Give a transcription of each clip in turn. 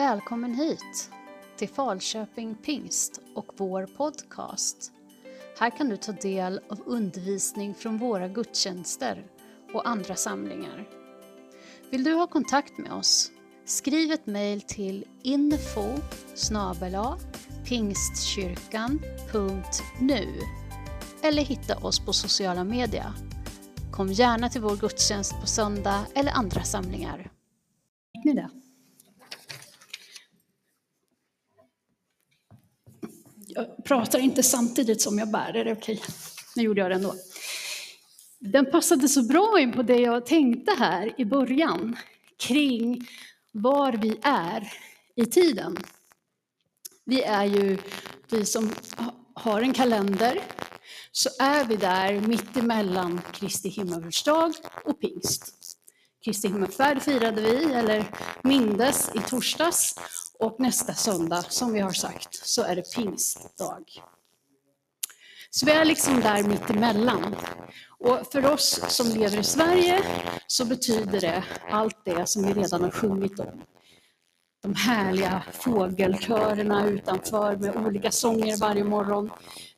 Välkommen hit till Falköping Pingst och vår podcast. Här kan du ta del av undervisning från våra gudstjänster och andra samlingar. Vill du ha kontakt med oss? Skriv ett mejl till info pingstkyrkan.nu eller hitta oss på sociala medier. Kom gärna till vår gudstjänst på söndag eller andra samlingar. Fick ni det? Jag pratar inte samtidigt som jag bär, är det okej? Nu gjorde jag det ändå. Den passade så bra in på det jag tänkte här i början kring var vi är i tiden. Vi är ju, vi som har en kalender, så är vi där mitt emellan Kristi himmelsdag och pingst. Kristi himmelsfärd firade vi, eller mindes, i torsdags. Och nästa söndag, som vi har sagt, så är det pingstdag. Så vi är liksom där mittemellan. Och för oss som lever i Sverige så betyder det allt det som vi redan har sjungit om. De härliga fågelkörerna utanför med olika sånger varje morgon.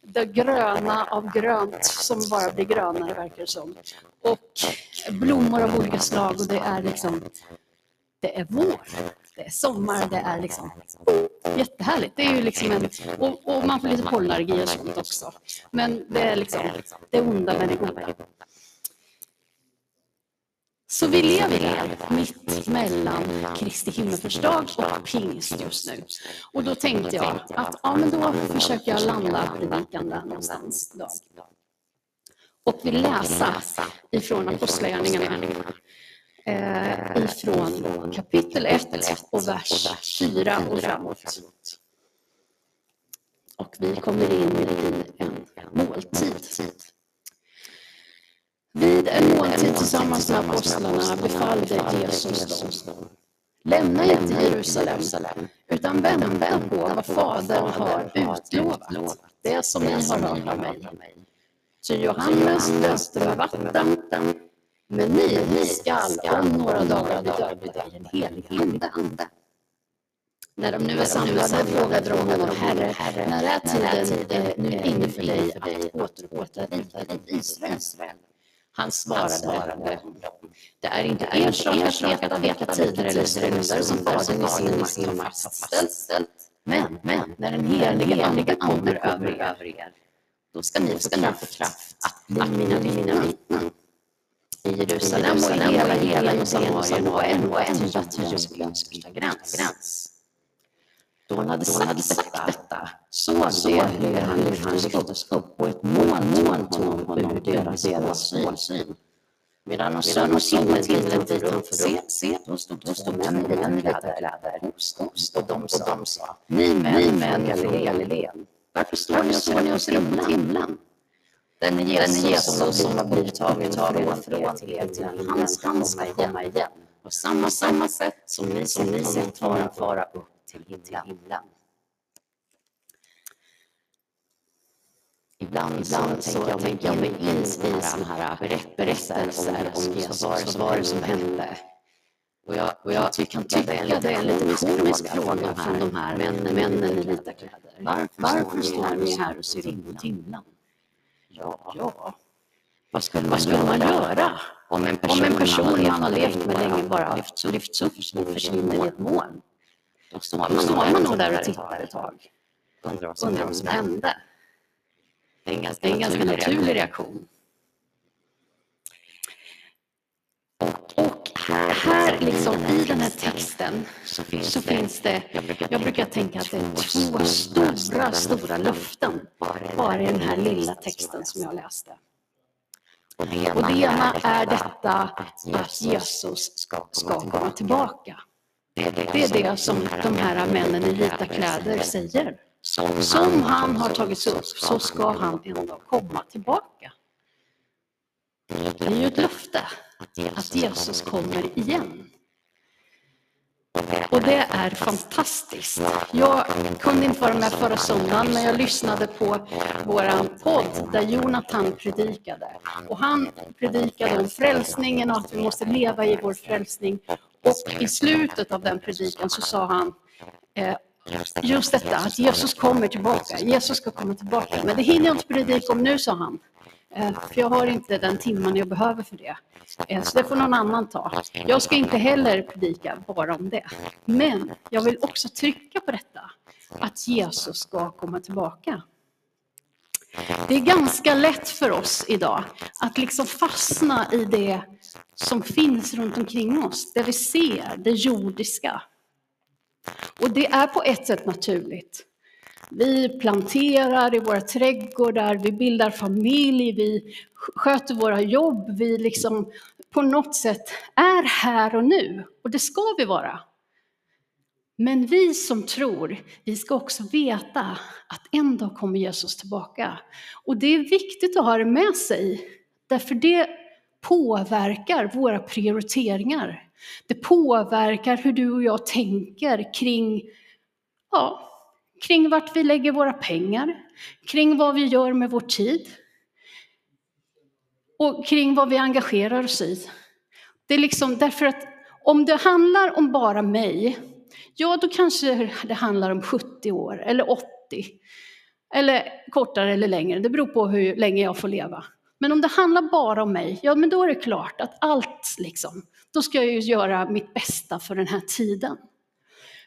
Det gröna av grönt som bara blir grönare verkar det som. Och blommor av olika slag och det är liksom, det är vår. Det är sommar, det är liksom jättehärligt. Det är ju liksom en, och, och man får lite pollenallergi och sånt också. Men det är liksom det onda med det goda. Så vi lever mitt mellan Kristi himmelsfärdsdag och pingst just nu. Och då tänkte jag att ja, men då försöker jag landa predikan där någonstans idag. Och vill läsa ifrån Apostlagärningarna eh, ifrån kapitel 1 och vers 4 och framåt. Och vi kommer in i en måltid. Vid en måltid tillsammans med apostlarna befallde Jesus dem. Lämna inte Jerusalem, utan vänta på vad Fadern har utlovat, det som ni har hört av mig. Ty Johannes döpte med vatten, men ni, ni skall om några dagar bli döpta i den helige Ande. När de nu är samlade frågade de honom, Herre, när är tiden nu inne för dig att återupprätta riket i Israel? Han svarade, det är inte er sak att veta tider eller stunder som Fadern i sin makt har fastställt. Men, men när den helige Ande kommer över er, då ska ni få kraft att bli mina vittnen i Jerusalem och i hela, hela Samarien och ännu ända till jordens yttersta gräns. Då han hade sagt, detta. såg de hur han lyftes upp och ett moln tog honom ur deras, deras syn. Medan han såg solen glida dit han se, se, då stod män i vita kläder. hos oss och de sa, ni män från Galileen, varför står ni och ser och mot himlen? Den är Jesus som har blivit tagen från er till er till han ska komma igen. På samma, samma sätt som ni som ni sett honom fara upp till himlen. Ibland, Ibland så, tänker jag mig in i sådana här berättelser om Jesus. Vad var det som hände? Och jag, och jag tycker kan tycka det är en, det är en lite komisk fråga från de här männen, i vita kläder. Varför, står ni här och ser upp mot himlen? Ja, ja. Vad skulle, vad skulle man göra om en person, om en person man har levt med länge bara lyfts, lyfts upp och försvinner i ett moln? Då står man, då man nog där och tittar ett tag. Undrar vad som hände. Det är en ganska, en ganska naturlig reaktion. Och här, liksom i den här texten så finns, så finns det, jag brukar, tänka att det är två stora, stora löften bara i den här lilla texten som jag läste. Och det ena är detta att Jesus ska komma tillbaka. Det är det som de här männen i vita kläder säger. Som han har tagits upp så ska han en dag komma tillbaka. Det är ju ett löfte att Jesus kommer igen. Och det är fantastiskt. Jag kunde inte vara med förra söndagen, men jag lyssnade på vår podd där Jonathan predikade. Och han predikade om frälsningen och att vi måste leva i vår frälsning. Och i slutet av den predikan så sa han eh, just detta att Jesus kommer tillbaka. Jesus ska komma tillbaka. Men det hinner jag inte predika om nu, sa han. Eh, för jag har inte den timmen jag behöver för det. Eh, så det får någon annan ta. Jag ska inte heller predika bara om det. Men jag vill också trycka på detta, att Jesus ska komma tillbaka. Det är ganska lätt för oss idag att liksom fastna i det som finns runt omkring oss, det vi ser, det jordiska. Och det är på ett sätt naturligt. Vi planterar i våra trädgårdar, vi bildar familj, vi sköter våra jobb, vi liksom på något sätt är här och nu. Och det ska vi vara. Men vi som tror, vi ska också veta att en dag kommer Jesus tillbaka. Och det är viktigt att ha det med sig, därför det påverkar våra prioriteringar. Det påverkar hur du och jag tänker kring, ja, kring vart vi lägger våra pengar, kring vad vi gör med vår tid och kring vad vi engagerar oss i. Det är liksom därför att om det handlar om bara mig, ja då kanske det handlar om 70 år eller 80. Eller kortare eller längre, det beror på hur länge jag får leva. Men om det handlar bara om mig, ja men då är det klart att allt liksom, då ska jag ju göra mitt bästa för den här tiden.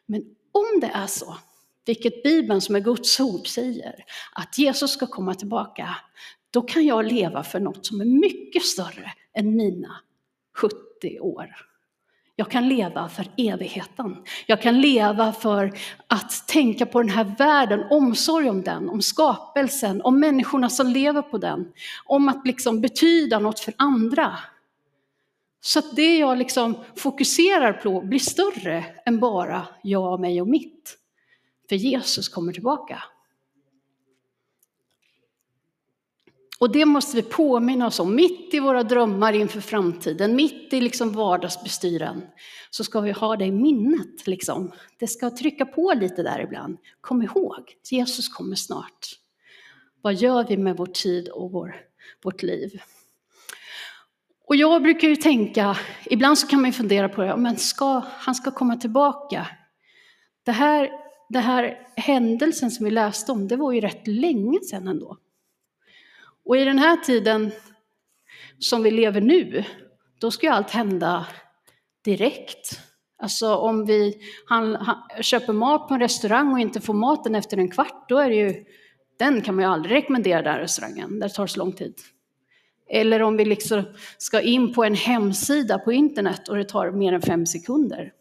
Men om det är så, vilket Bibeln som är Guds ord säger, att Jesus ska komma tillbaka, då kan jag leva för något som är mycket större än mina 70 år. Jag kan leva för evigheten. Jag kan leva för att tänka på den här världen, omsorg om den, om skapelsen, om människorna som lever på den. Om att liksom betyda något för andra. Så att det jag liksom fokuserar på blir större än bara jag, mig och mitt. För Jesus kommer tillbaka. Och det måste vi påminna oss om, mitt i våra drömmar inför framtiden, mitt i liksom vardagsbestyren, så ska vi ha det i minnet. Liksom. Det ska trycka på lite där ibland. Kom ihåg, Jesus kommer snart. Vad gör vi med vår tid och vår, vårt liv? Och jag brukar ju tänka, ibland så kan man ju fundera på det, men ska, han ska komma tillbaka. Det här, det här händelsen som vi läste om, det var ju rätt länge sedan ändå. Och i den här tiden som vi lever nu, då ska ju allt hända direkt. Alltså om vi han, han, köper mat på en restaurang och inte får maten efter en kvart, då är det ju, den kan man ju aldrig rekommendera den restaurangen, det tar så lång tid. Eller om vi liksom ska in på en hemsida på internet och det tar mer än fem sekunder.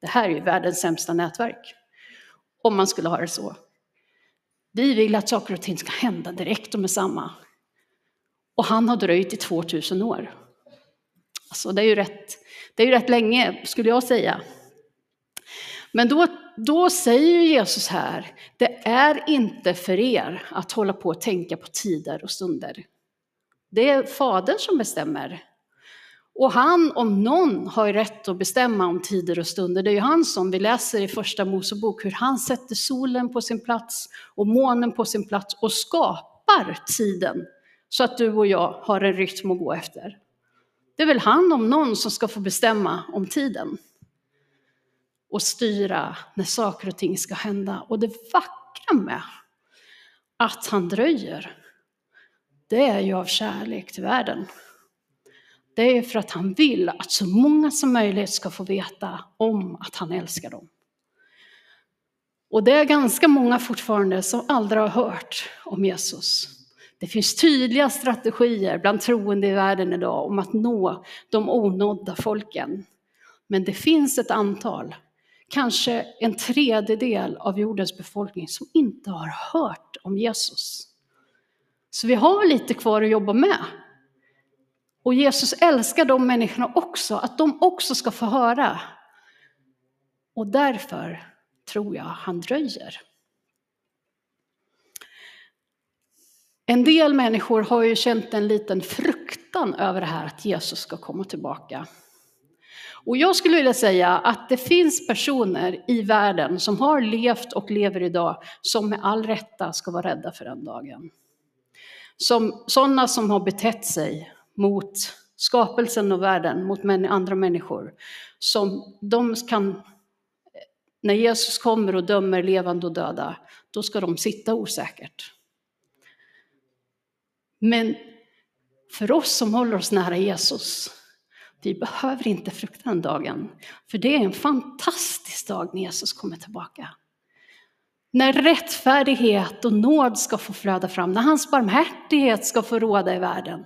Det här är ju världens sämsta nätverk, om man skulle ha det så. Vi vill att saker och ting ska hända direkt och med samma. Och han har dröjt i 2000 år. Alltså det är ju rätt, det är ju rätt länge, skulle jag säga. Men då, då säger Jesus här, det är inte för er att hålla på och tänka på tider och stunder. Det är Fadern som bestämmer. Och han om någon har ju rätt att bestämma om tider och stunder. Det är ju han som vi läser i första Mosebok hur han sätter solen på sin plats och månen på sin plats och skapar tiden så att du och jag har en rytm att gå efter. Det är väl han om någon som ska få bestämma om tiden och styra när saker och ting ska hända. Och det vackra med att han dröjer, det är ju av kärlek till världen. Det är för att han vill att så många som möjligt ska få veta om att han älskar dem. Och det är ganska många fortfarande som aldrig har hört om Jesus. Det finns tydliga strategier bland troende i världen idag om att nå de onådda folken. Men det finns ett antal, kanske en tredjedel av jordens befolkning som inte har hört om Jesus. Så vi har lite kvar att jobba med. Och Jesus älskar de människorna också, att de också ska få höra. Och därför tror jag han dröjer. En del människor har ju känt en liten fruktan över det här att Jesus ska komma tillbaka. Och jag skulle vilja säga att det finns personer i världen som har levt och lever idag som med all rätta ska vara rädda för den dagen. Som, sådana som har betett sig mot skapelsen och världen, mot andra människor. Som de kan när Jesus kommer och dömer levande och döda, då ska de sitta osäkert. Men för oss som håller oss nära Jesus, vi behöver inte frukta den dagen. För det är en fantastisk dag när Jesus kommer tillbaka. När rättfärdighet och nåd ska få flöda fram, när hans barmhärtighet ska få råda i världen.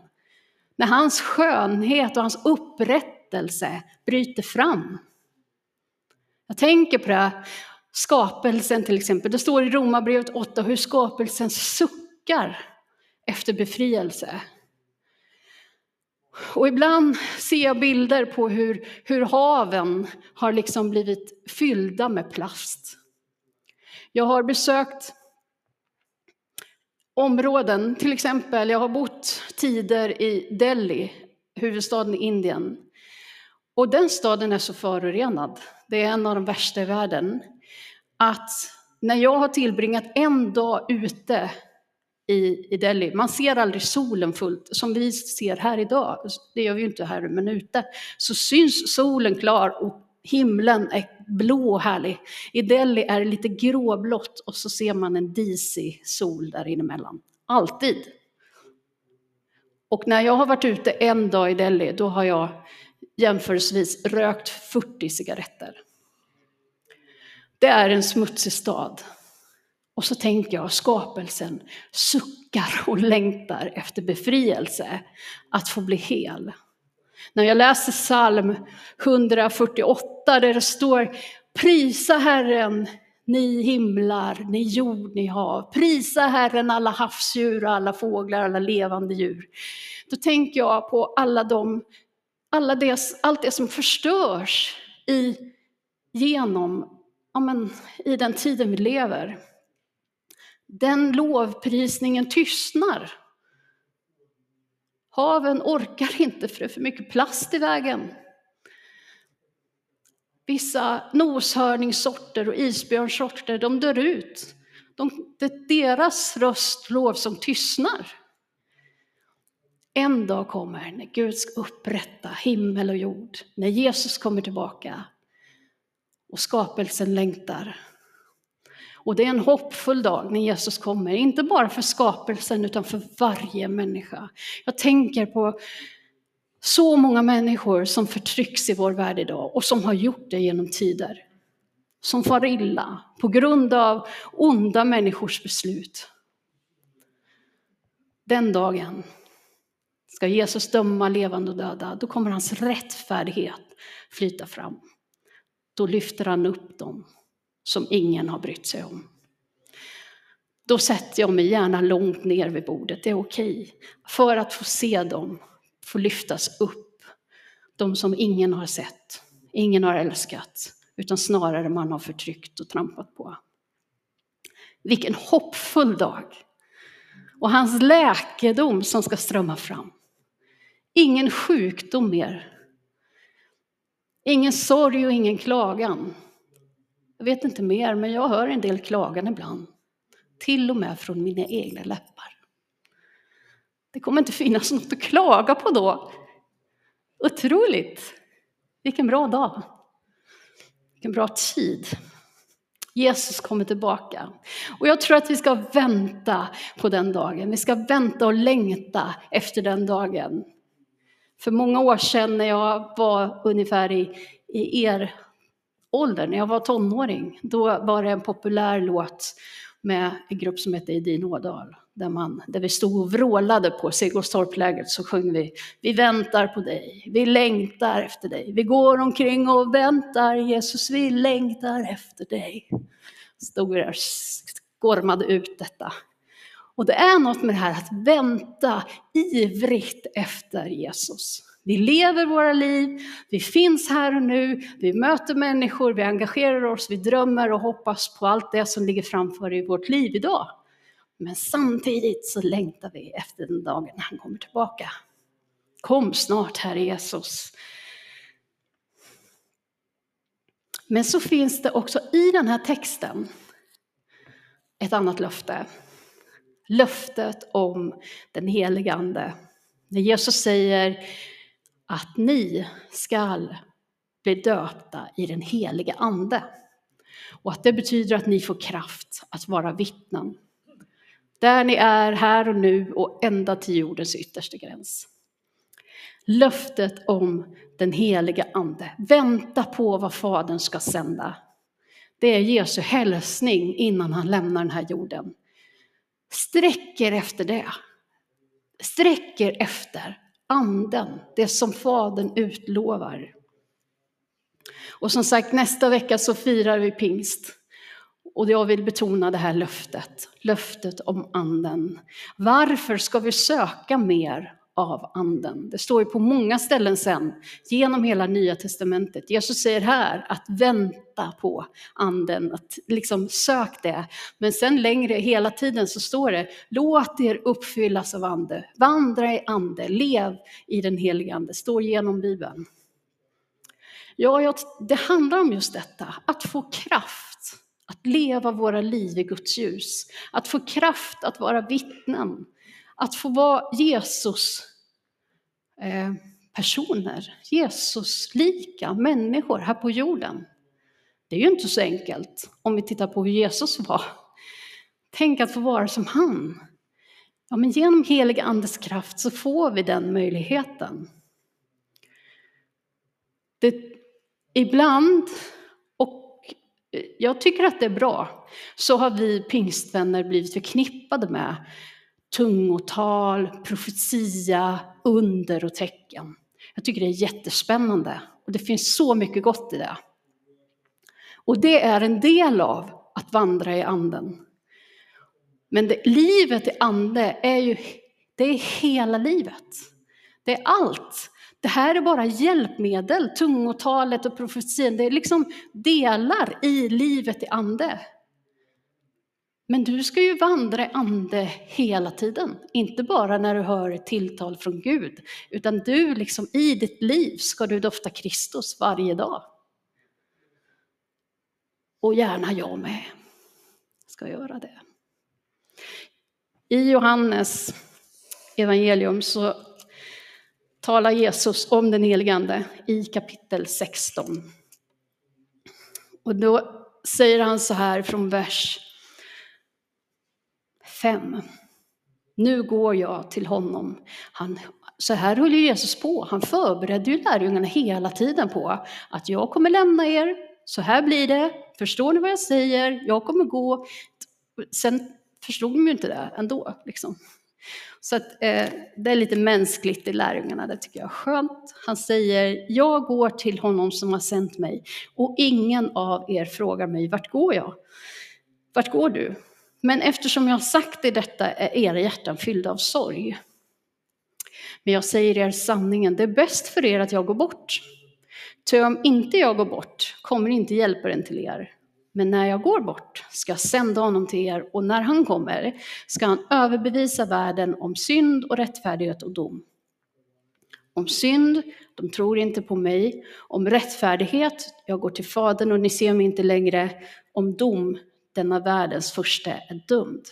När hans skönhet och hans upprättelse bryter fram. Jag tänker på det, skapelsen till exempel. Det står i Romarbrevet 8 hur skapelsen suckar efter befrielse. Och ibland ser jag bilder på hur, hur haven har liksom blivit fyllda med plast. Jag har besökt områden, till exempel, jag har bott tider i Delhi, huvudstaden i Indien. Och den staden är så förorenad, det är en av de värsta i världen, att när jag har tillbringat en dag ute i, i Delhi. Man ser aldrig solen fullt, som vi ser här idag. Det gör vi ju inte här, men ute så syns solen klar och himlen är blå och härlig. I Delhi är det lite gråblått och så ser man en disig sol där inemellan. Alltid. Och när jag har varit ute en dag i Delhi, då har jag jämförelsevis rökt 40 cigaretter. Det är en smutsig stad. Och så tänker jag, skapelsen suckar och längtar efter befrielse, att få bli hel. När jag läser psalm 148 där det står Prisa Herren, ni himlar, ni jord, ni hav. Prisa Herren alla havsdjur, alla fåglar, alla levande djur. Då tänker jag på alla de, alla det, allt det som förstörs i, genom, ja men, i den tiden vi lever. Den lovprisningen tystnar. Haven orkar inte för det är för mycket plast i vägen. Vissa noshörningssorter och isbjörnsorter, de dör ut. De, det är deras röstlov som tystnar. En dag kommer när Gud ska upprätta himmel och jord, när Jesus kommer tillbaka och skapelsen längtar. Och det är en hoppfull dag när Jesus kommer, inte bara för skapelsen utan för varje människa. Jag tänker på så många människor som förtrycks i vår värld idag och som har gjort det genom tider. Som far illa på grund av onda människors beslut. Den dagen ska Jesus döma levande och döda, då kommer hans rättfärdighet flyta fram. Då lyfter han upp dem som ingen har brytt sig om. Då sätter jag mig gärna långt ner vid bordet, det är okej. För att få se dem, får lyftas upp. De som ingen har sett, ingen har älskat, utan snarare man har förtryckt och trampat på. Vilken hoppfull dag! Och hans läkedom som ska strömma fram. Ingen sjukdom mer. Ingen sorg och ingen klagan. Jag vet inte mer, men jag hör en del klagan ibland. Till och med från mina egna läppar. Det kommer inte finnas något att klaga på då. Otroligt! Vilken bra dag. Vilken bra tid. Jesus kommer tillbaka. Och jag tror att vi ska vänta på den dagen. Vi ska vänta och längta efter den dagen. För många år sedan när jag var ungefär i, i er ålder, när jag var tonåring, då var det en populär låt med en grupp som hette Edin Ådal. Där, man, där vi stod och vrålade på Sigurdstorplägret så sjöng vi Vi väntar på dig, vi längtar efter dig. Vi går omkring och väntar, Jesus vi längtar efter dig. Stod vi där och gormade ut detta. Och det är något med det här att vänta ivrigt efter Jesus. Vi lever våra liv, vi finns här och nu, vi möter människor, vi engagerar oss, vi drömmer och hoppas på allt det som ligger framför i vårt liv idag. Men samtidigt så längtar vi efter den dagen han kommer tillbaka. Kom snart, Herre Jesus. Men så finns det också i den här texten ett annat löfte. Löftet om den helige Ande. När Jesus säger att ni skall bli döpta i den helige Ande. Och att det betyder att ni får kraft att vara vittnen. Där ni är här och nu och ända till jordens yttersta gräns. Löftet om den heliga Ande. Vänta på vad Fadern ska sända. Det är Jesu hälsning innan han lämnar den här jorden. Sträcker efter det. Sträcker efter anden, det som Fadern utlovar. Och som sagt, nästa vecka så firar vi pingst. Och jag vill betona det här löftet, löftet om anden. Varför ska vi söka mer av anden? Det står ju på många ställen sen, genom hela nya testamentet. Jesus säger här att vänta på anden, att liksom sök det. Men sen längre, hela tiden så står det, låt er uppfyllas av ande, vandra i ande, lev i den helige ande, står genom Bibeln. Ja, det handlar om just detta, att få kraft, att leva våra liv i Guds ljus, att få kraft att vara vittnen, att få vara Jesus eh, personer, Jesus lika människor här på jorden. Det är ju inte så enkelt om vi tittar på hur Jesus var. Tänk att få vara som han. Ja, men genom helig andes kraft så får vi den möjligheten. Det, ibland, jag tycker att det är bra, så har vi pingstvänner blivit förknippade med tungotal, profetia, under och tecken. Jag tycker det är jättespännande och det finns så mycket gott i det. Och det är en del av att vandra i anden. Men det, livet i ande är ju, det är hela livet. Det är allt. Det här är bara hjälpmedel, tungotalet och profetian. Det är liksom delar i livet i ande. Men du ska ju vandra i ande hela tiden, inte bara när du hör ett tilltal från Gud, utan du liksom i ditt liv ska du dofta Kristus varje dag. Och gärna jag med ska göra det. I Johannes evangelium så talar Jesus om den helige Ande i kapitel 16. Och då säger han så här från vers 5. Nu går jag till honom. Han, så här höll ju Jesus på. Han förberedde ju lärjungarna hela tiden på att jag kommer lämna er, så här blir det, förstår ni vad jag säger, jag kommer gå. Sen förstod de ju inte det ändå. Liksom. Så att, eh, det är lite mänskligt i lärjungarna, det tycker jag är skönt. Han säger, jag går till honom som har sänt mig och ingen av er frågar mig, vart går jag? Vart går du? Men eftersom jag har sagt er detta är era hjärtan fyllda av sorg. Men jag säger er sanningen, det är bäst för er att jag går bort. Ty om inte jag går bort kommer inte hjälparen till er. Men när jag går bort ska jag sända honom till er och när han kommer ska han överbevisa världen om synd och rättfärdighet och dom. Om synd, de tror inte på mig. Om rättfärdighet, jag går till Fadern och ni ser mig inte längre. Om dom, denna världens första är dömd.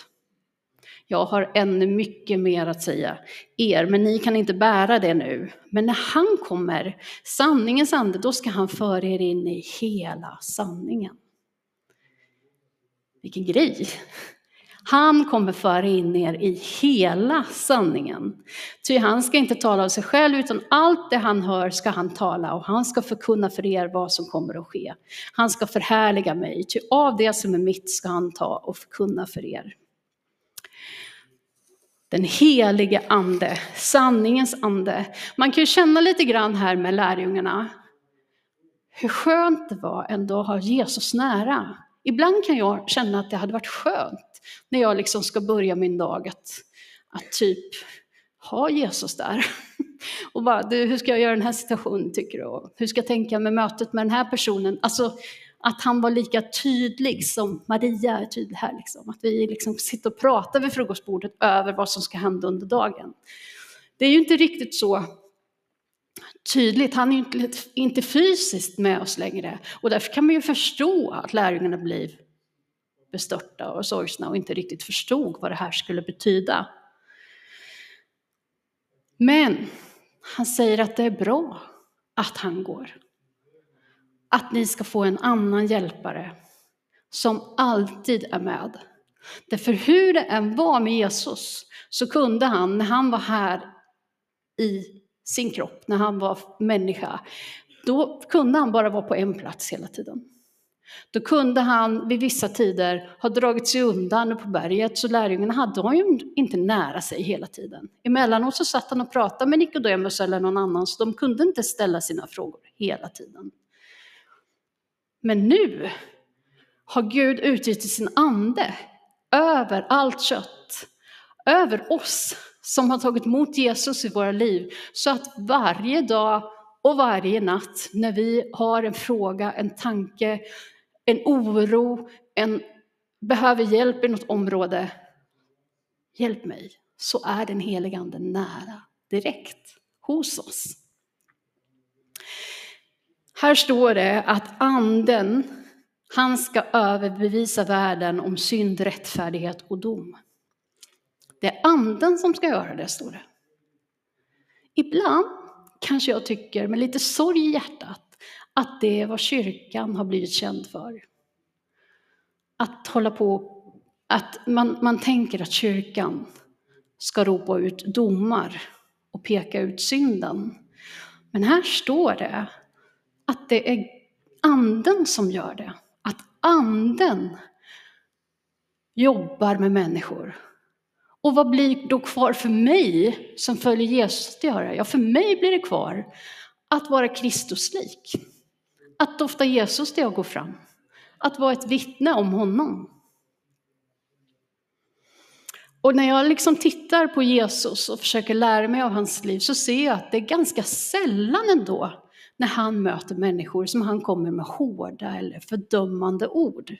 Jag har ännu mycket mer att säga er, men ni kan inte bära det nu. Men när han kommer, sanningens ande, då ska han föra er in i hela sanningen. Vilken grej! Han kommer föra in er i hela sanningen. Ty han ska inte tala av sig själv, utan allt det han hör ska han tala och han ska förkunna för er vad som kommer att ske. Han ska förhärliga mig, ty av det som är mitt ska han ta och förkunna för er. Den helige ande, sanningens ande. Man kan ju känna lite grann här med lärjungarna, hur skönt det var ändå att ha Jesus nära. Ibland kan jag känna att det hade varit skönt när jag liksom ska börja min dag att, att typ ha Jesus där. Och bara, du, hur ska jag göra i den här situationen tycker du? Och hur ska jag tänka med mötet med den här personen? Alltså att han var lika tydlig som Maria är tydlig här. Liksom. Att vi liksom sitter och pratar vid frukostbordet över vad som ska hända under dagen. Det är ju inte riktigt så tydligt. Han är ju inte, inte fysiskt med oss längre. Och därför kan man ju förstå att lärjungarna blev bestörta och sorgsna och inte riktigt förstod vad det här skulle betyda. Men han säger att det är bra att han går. Att ni ska få en annan hjälpare som alltid är med. Därför hur det än var med Jesus så kunde han, när han var här i sin kropp, när han var människa, då kunde han bara vara på en plats hela tiden. Då kunde han vid vissa tider ha dragit sig undan på berget, så lärjungarna hade honom inte nära sig hela tiden. Emellanåt så satt han och pratade med Nikodemus eller någon annan, så de kunde inte ställa sina frågor hela tiden. Men nu har Gud utgjutit sin ande över allt kött, över oss som har tagit emot Jesus i våra liv, så att varje dag och varje natt när vi har en fråga, en tanke, en oro, en behöver hjälp i något område, hjälp mig, så är den helige Ande nära, direkt, hos oss. Här står det att anden, han ska överbevisa världen om synd, rättfärdighet och dom. Det är anden som ska göra det, står det. Ibland kanske jag tycker, med lite sorg i hjärtat, att det är vad kyrkan har blivit känd för. Att hålla på, att man, man tänker att kyrkan ska ropa ut domar och peka ut synden. Men här står det att det är anden som gör det. Att anden jobbar med människor. Och vad blir då kvar för mig som följer Jesus att göra? Ja, för mig blir det kvar att vara Kristuslik. Att dofta Jesus där jag går fram. Att vara ett vittne om honom. Och när jag liksom tittar på Jesus och försöker lära mig av hans liv så ser jag att det är ganska sällan ändå när han möter människor som han kommer med hårda eller fördömande ord.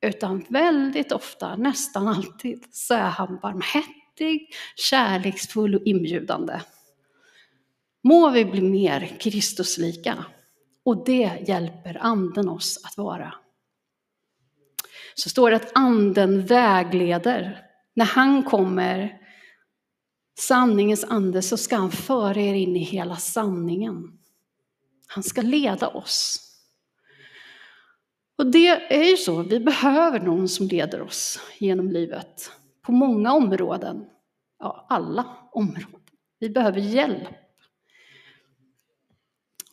Utan väldigt ofta, nästan alltid, så är han barmhärtig, kärleksfull och inbjudande. Må vi bli mer Kristuslika. Och det hjälper anden oss att vara. Så står det att anden vägleder. När han kommer, sanningens ande, så ska han föra er in i hela sanningen. Han ska leda oss. Och det är ju så, vi behöver någon som leder oss genom livet. På många områden. Ja, alla områden. Vi behöver hjälp.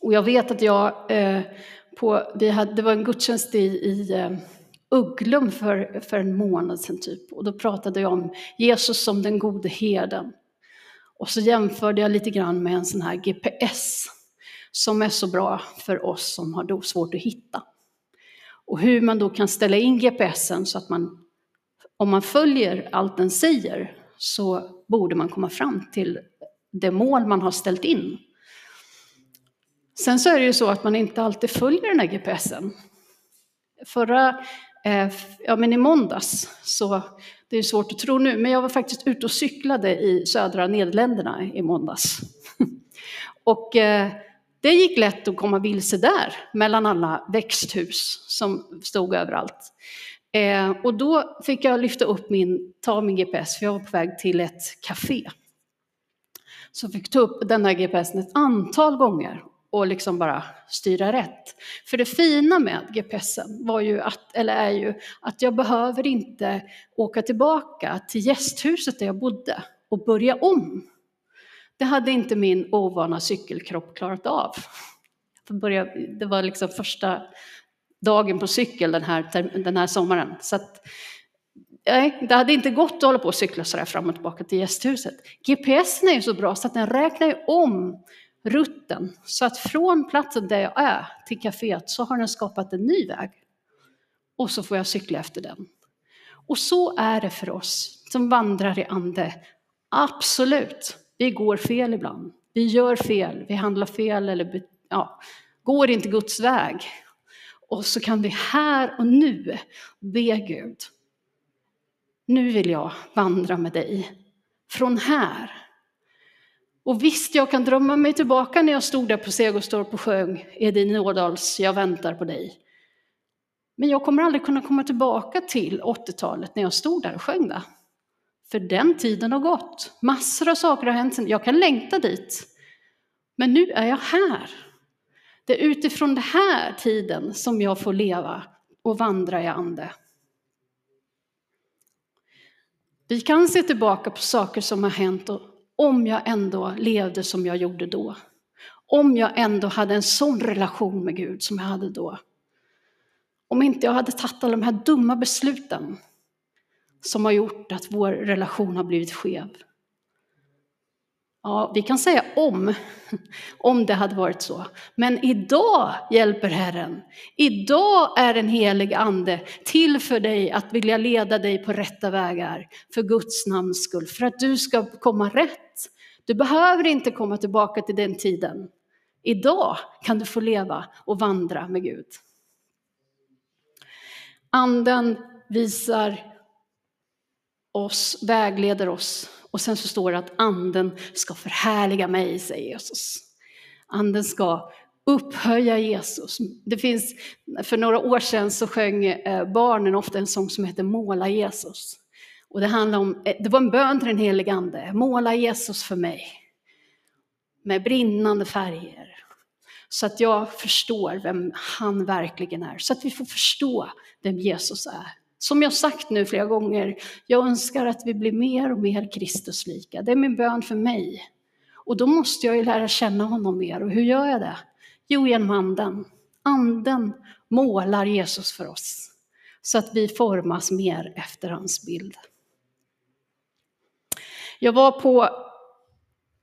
Och jag vet att jag, eh, på, vi hade, det var en gudstjänst i, i eh, Ugglum för, för en månad sedan typ. Och då pratade jag om Jesus som den gode herden. Och så jämförde jag lite grann med en sån här GPS som är så bra för oss som har svårt att hitta. Och hur man då kan ställa in GPSen så att man, om man följer allt den säger, så borde man komma fram till det mål man har ställt in. Sen så är det ju så att man inte alltid följer den här GPSen. Förra, eh, ja men i måndags, så det är svårt att tro nu, men jag var faktiskt ute och cyklade i södra Nederländerna i måndags. och eh, det gick lätt att komma vilse där, mellan alla växthus som stod överallt. Eh, och då fick jag lyfta upp min, ta min GPS, för jag var på väg till ett café. Så fick ta upp den här GPSen ett antal gånger och liksom bara styra rätt. För det fina med GPSen var ju att, eller är ju att jag behöver inte åka tillbaka till gästhuset där jag bodde och börja om. Det hade inte min ovana cykelkropp klarat av. Det var liksom första dagen på cykel den här, den här sommaren. Så att, nej, det hade inte gått att hålla på och cykla sådär fram och tillbaka till gästhuset. GPSen är ju så bra så att den räknar om rutten. Så att från platsen där jag är till kaféet så har den skapat en ny väg. Och så får jag cykla efter den. Och så är det för oss som vandrar i ande. Absolut, vi går fel ibland. Vi gör fel, vi handlar fel eller ja, går inte Guds väg. Och så kan vi här och nu be Gud. Nu vill jag vandra med dig. Från här och visst, jag kan drömma mig tillbaka när jag stod där på Segerstorp och sjöng Edin Ådals Jag väntar på dig. Men jag kommer aldrig kunna komma tillbaka till 80-talet när jag stod där och sjöng det. För den tiden har gått. Massor av saker har hänt. Jag kan längta dit. Men nu är jag här. Det är utifrån den här tiden som jag får leva och vandra i ande. Vi kan se tillbaka på saker som har hänt och om jag ändå levde som jag gjorde då. Om jag ändå hade en sån relation med Gud som jag hade då. Om inte jag hade tagit alla de här dumma besluten som har gjort att vår relation har blivit skev. Ja, vi kan säga om, om det hade varit så. Men idag hjälper Herren. Idag är en helig ande till för dig att vilja leda dig på rätta vägar för Guds namns skull, för att du ska komma rätt. Du behöver inte komma tillbaka till den tiden. Idag kan du få leva och vandra med Gud. Anden visar oss, vägleder oss och sen så står det att anden ska förhärliga mig, säger Jesus. Anden ska upphöja Jesus. Det finns, för några år sedan så sjöng eh, barnen ofta en sång som heter Måla Jesus. Och det, handlar om, eh, det var en bön till den helige Ande, måla Jesus för mig. Med brinnande färger. Så att jag förstår vem han verkligen är. Så att vi får förstå vem Jesus är. Som jag sagt nu flera gånger, jag önskar att vi blir mer och mer Kristuslika. Det är min bön för mig. Och då måste jag ju lära känna honom mer. Och hur gör jag det? Jo, genom anden. Anden målar Jesus för oss. Så att vi formas mer efter hans bild. Jag var på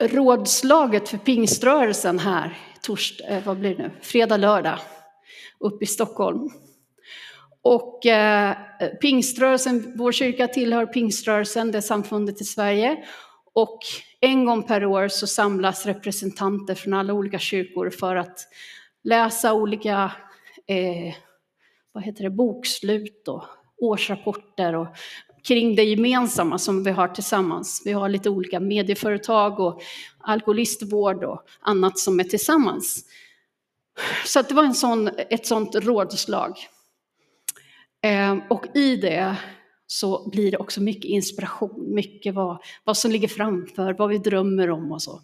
rådslaget för pingströrelsen här, torsdag, eh, vad blir det nu? fredag, lördag, uppe i Stockholm. Och eh, pingströrelsen, vår kyrka tillhör pingströrelsen, det samfundet i Sverige. Och en gång per år så samlas representanter från alla olika kyrkor för att läsa olika eh, vad heter det, bokslut och årsrapporter och kring det gemensamma som vi har tillsammans. Vi har lite olika medieföretag och alkoholistvård och annat som är tillsammans. Så det var en sån, ett sånt rådslag. Ehm, och i det så blir det också mycket inspiration, mycket vad, vad som ligger framför, vad vi drömmer om och så.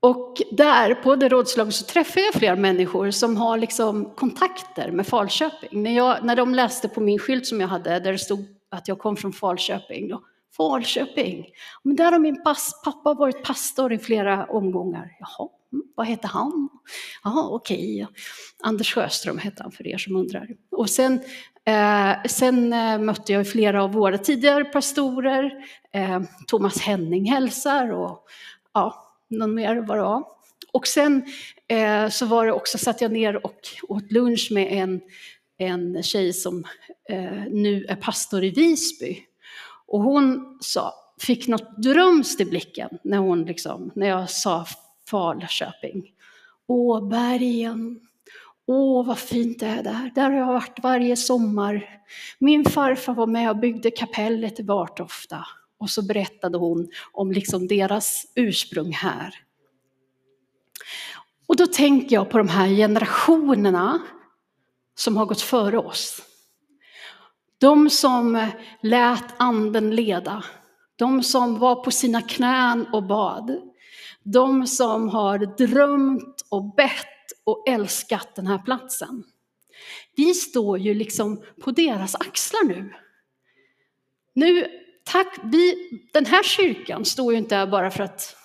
Och där på det rådslaget så träffade jag flera människor som har liksom kontakter med Falköping. När, jag, när de läste på min skylt som jag hade där det stod att jag kom från Falköping. Då, Falköping, men där har min pass, pappa varit pastor i flera omgångar. Jaha, mm, vad heter han? Jaha, okej. Okay. Anders Sjöström hette han för er som undrar. Och sen, eh, sen eh, mötte jag flera av våra tidigare pastorer. Eh, Thomas Henning hälsar och ja, någon mer var det var. Och sen eh, så var det också, satt jag ner och åt lunch med en, en tjej som eh, nu är pastor i Visby. Och hon sa, fick något drömst i blicken när, hon liksom, när jag sa Falköping. Åh, bergen. Åh, vad fint det är där. Där har jag varit varje sommar. Min farfar var med och byggde kapellet i Vartofta. Och så berättade hon om liksom deras ursprung här. Och då tänker jag på de här generationerna som har gått före oss. De som lät anden leda, de som var på sina knän och bad, de som har drömt och bett och älskat den här platsen. Vi står ju liksom på deras axlar nu. Nu tack, vi, den här kyrkan står ju inte här bara för att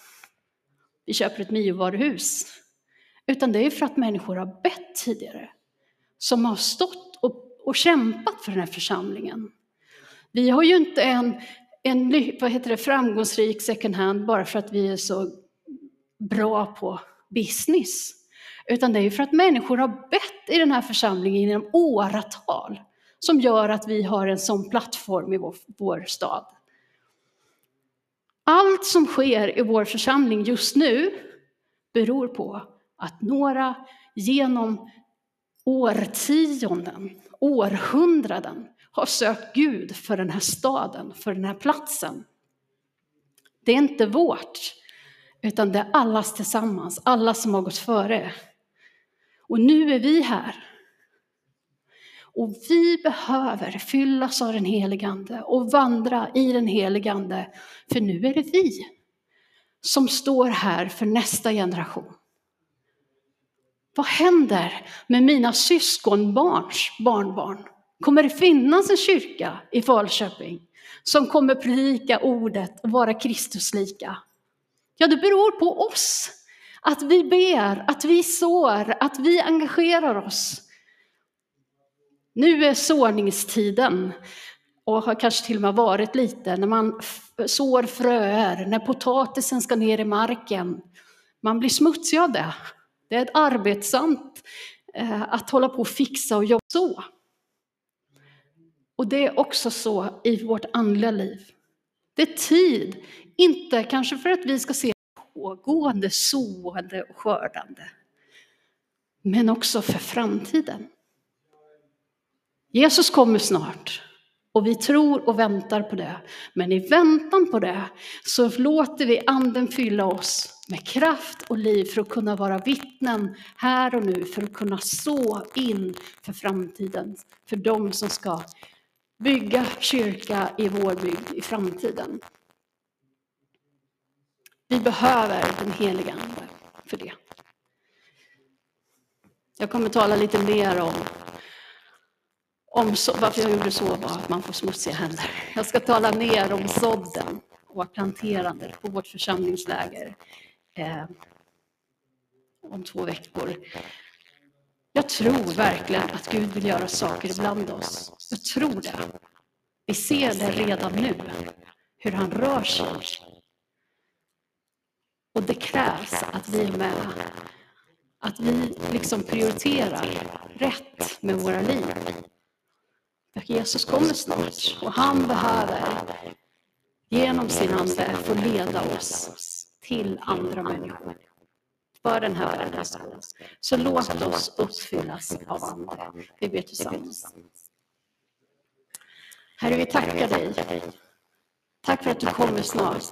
vi köper ett Mio-varuhus. Utan det är för att människor har bett tidigare. Som har stått och, kämpat för den här församlingen. Vi har ju inte en, en vad heter det, framgångsrik second hand bara för att vi är så bra på business. Utan det är ju för att människor har bett i den här församlingen genom åratal som gör att vi har en sån plattform i vår, vår stad. Allt som sker i vår församling just nu beror på att några genom årtionden, århundraden har sökt Gud för den här staden, för den här platsen. Det är inte vårt, utan det är allas tillsammans, alla som har gått före. Och nu är vi här och vi behöver fyllas av den helige Ande och vandra i den helige Ande. För nu är det vi som står här för nästa generation. Vad händer med mina syskonbarns barnbarn? Kommer det finnas en kyrka i Falköping som kommer predika ordet och vara Kristuslika? Ja, det beror på oss. Att vi ber, att vi sår, att vi engagerar oss. Nu är såningstiden och har kanske till och med varit lite när man sår fröer, när potatisen ska ner i marken. Man blir smutsig av det. Det är ett arbetsamt eh, att hålla på och fixa och jobba så. Och det är också så i vårt andliga liv. Det är tid, inte kanske för att vi ska se pågående sående och skördande, men också för framtiden. Jesus kommer snart och vi tror och väntar på det. Men i väntan på det så låter vi anden fylla oss med kraft och liv för att kunna vara vittnen här och nu, för att kunna så in för framtiden, för de som ska bygga kyrka i vår bygd i framtiden. Vi behöver den heliga Ande för det. Jag kommer tala lite mer om, om så, varför jag gjorde så var att man får smutsiga händer. Jag ska tala mer om sådden och planterandet på vårt församlingsläger eh, om två veckor. Jag tror verkligen att Gud vill göra saker ibland oss. Jag tror det. Vi ser det redan nu, hur han rör sig. Och det krävs att vi är med. Att vi liksom prioriterar rätt med våra liv. För Jesus kommer snart och han behöver genom sin Ande få leda oss till andra människor för den här världens Så låt oss uppfyllas av Ande. Vi ber tillsammans. Herre, vi tackar dig. Tack för att du kommer snart.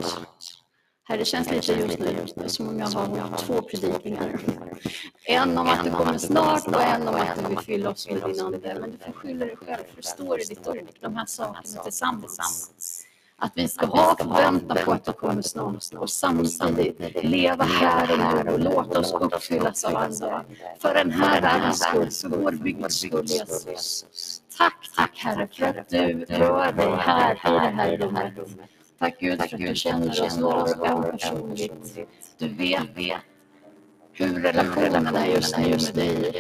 Herre, det känns lite just nu som om jag har två predikningar. En om att du kommer snart och en om att du vill fylla oss med din Ande. Men du får skylla dig själv, för det står i ditt ord, de här sakerna tillsammans. Att vi ska ha förväntan på att du kommer snart och samtidigt leva här och nu och låta oss uppfyllas av Ande. För den här världens skull, för vår bygds skull, Jesus. Tack, tack Herre, för att du rör dig här, här, här i rummet. Tack Gud för att du känner oss var och en personligt. Du vet hur relationen är just nu med dig.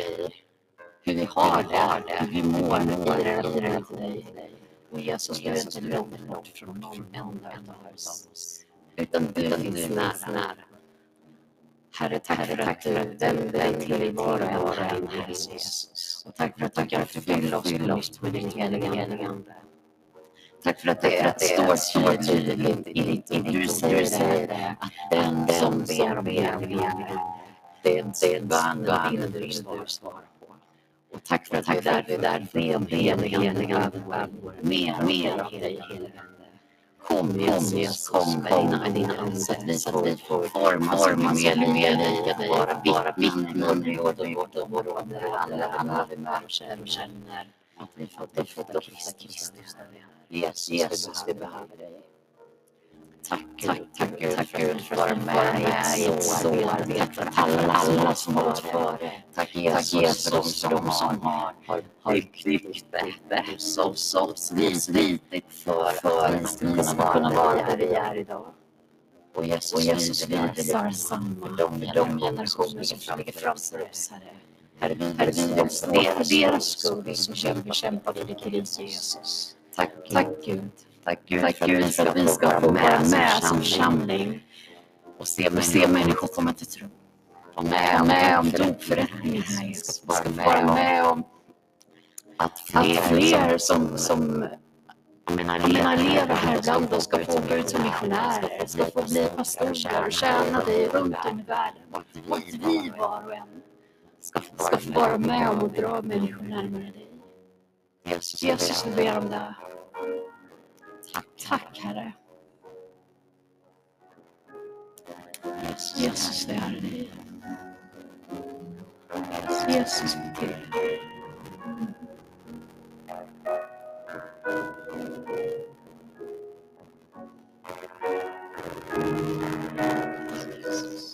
Hur vi har det, hur vi mår i relation till dig. Och Jesus, är inte långt bort från någon enda av oss. Utan du finns nära. Herre, tack för att du vänder dig till var och en, Herre Jesus. Och tack för att du kan fylla oss med din heliga Ande. Tack för att det, att det står tydligt i ditt ord. Du säger det, att den som ber om ber, det är en bön du svara på. Och tack för att du är där, du om där. För de mer, mer av dig, heliga Kom Jesus, kom med dina ande så att vi får formas mer och mer lika dig, vara vittnen i vårt område, alla, alla vi möter och känner att vi fått uppfatta Kristus där vi är. Jesus, Jesus vi behöver dig. Tack, tack, tack tack Gud för att vara med i ett så arbete. Alla, alla som har varit före. Tack Jesus för de som har, byggt så, så slitit för, att vi ska kunna vara där vi är idag. Och Jesus, vi visar samma för de, generationer som ligger framför oss, Herre. Herre, vi, deras skull som kämpar för ditt rike, Jesus. Tack, tack Gud. Tack Gud, tack, Gud för att vi ska få vara med som församling och se, och se människor komma till tro. Vara med, med om dopförrättningen. Vi ska vara med, om att fler, att fler som, som jag menar, lever här bland oss ska få gå ut som missionärer, ska få bli pastorer och tjäna dig runt om i världen. Och att vi var och en ska, ska få vara med om att dra människor närmare dig. Jesus, vi ber om det. Tack Herre. Jesus, det är dig. Jesus, vi ber. Jesus.